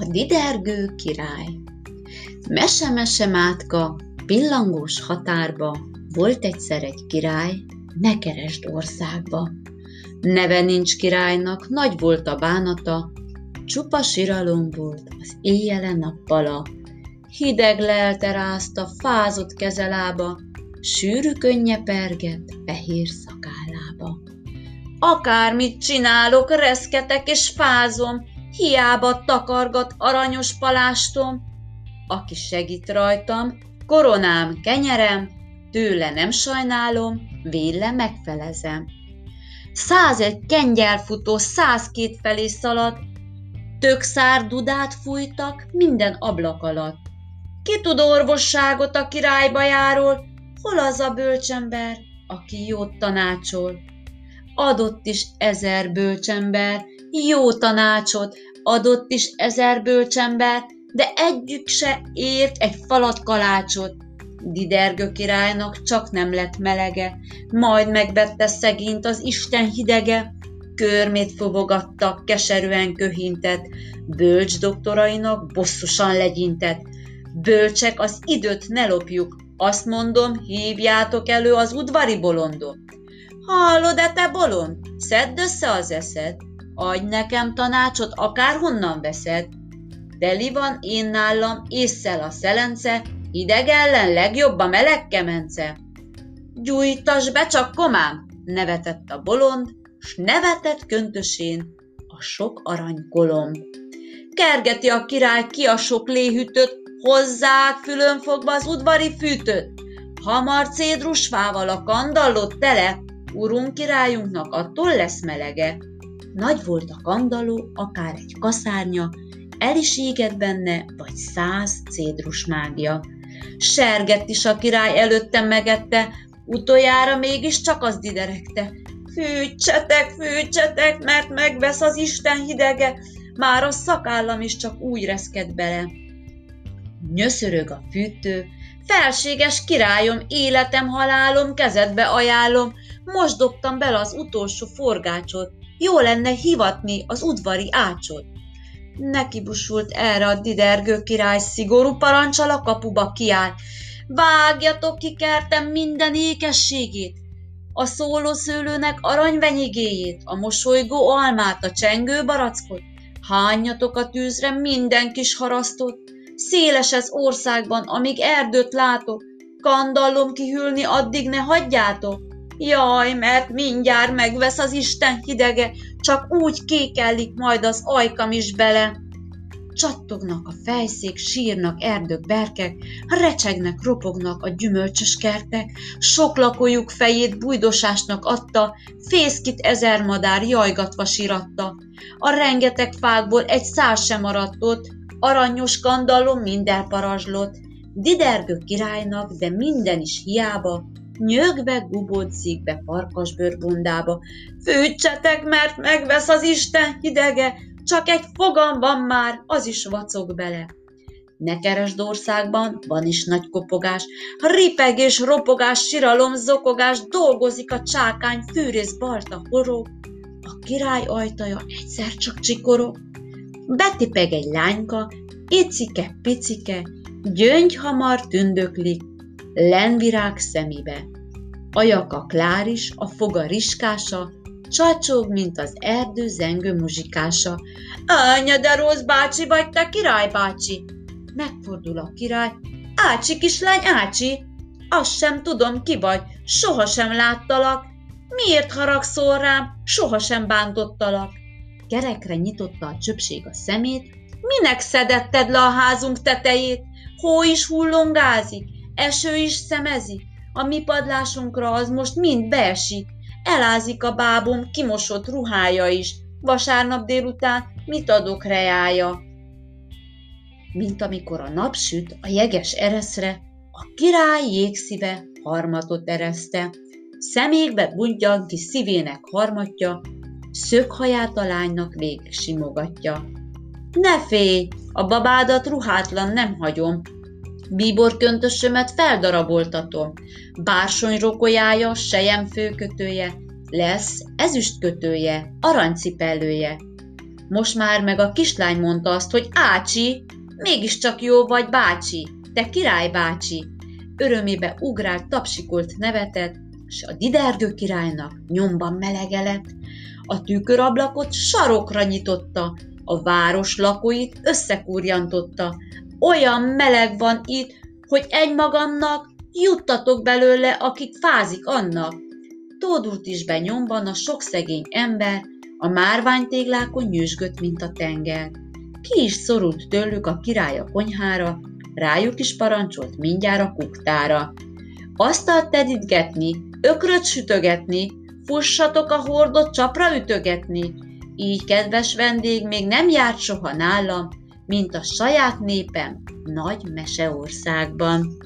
A didergő király Mese-mese mátka, pillangós határba, volt egyszer egy király, ne keresd országba. Neve nincs királynak, nagy volt a bánata, csupa siralom volt az éjjele nappala. Hideg lelte rázta, fázott kezelába, sűrű könnye perget fehér szakállába. Akármit csinálok, reszketek és fázom, hiába takargat aranyos palástom. Aki segít rajtam, koronám, kenyerem, tőle nem sajnálom, véle megfelezem. Százegy kengyelfutó százkét felé szalad, tök szár dudát fújtak minden ablak alatt. Ki tud orvosságot a királyba járól, hol az a bölcsember, aki jót tanácsol? Adott is ezer bölcsember, jó tanácsot, adott is ezer bölcsember, de együk se ért egy falat kalácsot. Didergő királynak csak nem lett melege, majd megvette szegényt az Isten hidege, körmét fobogatta, keserűen köhintett, bölcs doktorainak bosszusan legyintett. Bölcsek, az időt ne lopjuk, azt mondom, hívjátok elő az udvari bolondot. Hallod-e te bolond? Szedd össze az eszed, adj nekem tanácsot, akárhonnan veszed. Deli van én nálam, észszel a szelence, Hideg ellen legjobb a meleg kemence. Gyújtas be csak komám, nevetett a bolond, s nevetett köntösén a sok aranykolom. Kergeti a király ki a sok léhütöt, hozzák fülön fogva az udvari fűtöt. Hamar cédrusfával a kandallót tele, urunk királyunknak attól lesz melege. Nagy volt a kandalló, akár egy kaszárnya, el is égett benne, vagy száz cédrus mágia. Sergett is a király előttem megette, utoljára mégis csak az diderekte. Fűtsetek, fűtsetek, mert megvesz az Isten hidege, már a szakállam is csak úgy reszked bele. Nyöszörög a fűtő, felséges királyom, életem, halálom, kezedbe ajánlom, most dobtam bele az utolsó forgácsot, jó lenne hivatni az udvari ácsot. Nekibusult erre a didergő király szigorú parancsal a kapuba kiáll. Vágjatok ki kertem minden ékességét, a szőlőnek aranyvenyigéjét, a mosolygó almát, a csengő barackot, hányjatok a tűzre minden kis harasztot, széles ez országban, amíg erdőt látok, kandallom kihűlni, addig ne hagyjátok. Jaj, mert mindjárt megvesz az Isten hidege, csak úgy kékellik majd az ajkam is bele. Csattognak a fejszék, sírnak erdők, berkek, recsegnek, ropognak a gyümölcsös kertek, sok lakójuk fejét bujdosásnak adta, fészkit ezer madár jajgatva siratta. A rengeteg fákból egy száz sem maradt ott, aranyos kandallom minden parazslott. Didergő királynak, de minden is hiába, nyögve gubódzik be farkasbőr bundába. Fűtsetek, mert megvesz az Isten hidege, csak egy fogam van már, az is vacog bele. Ne keresd országban, van is nagy kopogás, ripegés, ropogás, siralom, zokogás, dolgozik a csákány, fűrész, balta, horog. A király ajtaja egyszer csak csikorog. Betipeg egy lányka, icike, picike, gyöngy hamar tündöklik, lenvirág szemébe. Ajaka kláris, a foga riskása, csacsog, mint az erdő zengő muzsikása. Anya, de rossz bácsi vagy te, király bácsi! Megfordul a király. Ácsi kislány, Ácsi! Azt sem tudom, ki vagy, sohasem láttalak. Miért haragszol rám, sohasem bántottalak? Kerekre nyitotta a csöpség a szemét. Minek szedetted le a házunk tetejét? Hó is hullongázik, eső is szemezik, a mi padlásunkra az most mind beesik, elázik a bábom kimosott ruhája is, vasárnap délután mit adok reája? Mint amikor a nap süt a jeges ereszre, a király jégszíve harmatot ereszte, szemékbe buntjan ki szívének harmatja, szöghaját a lánynak végig simogatja. Ne félj, a babádat ruhátlan nem hagyom, bíborköntösömet feldaraboltatom, bársony rokolyája, sejem főkötője, lesz ezüst kötője, aranycipellője. Most már meg a kislány mondta azt, hogy Ácsi, mégiscsak jó vagy bácsi, te király bácsi. Örömébe ugrált, tapsikolt, nevetett, s a didergő királynak nyomban melege. A tükörablakot sarokra nyitotta, a város lakóit összekúrjantotta. Olyan meleg van itt, hogy egymagamnak juttatok belőle, akik fázik annak. Tódult is be nyomban a sok szegény ember, a márványtéglákon nyűsgött, mint a tenger. Ki is szorult tőlük a király a konyhára, rájuk is parancsolt mindjárt a kuktára. Asztalt tedítgetni, ökröt sütögetni, fussatok a hordot csapra ütögetni. Így, kedves vendég, még nem járt soha nálam, mint a saját népem nagy meseországban.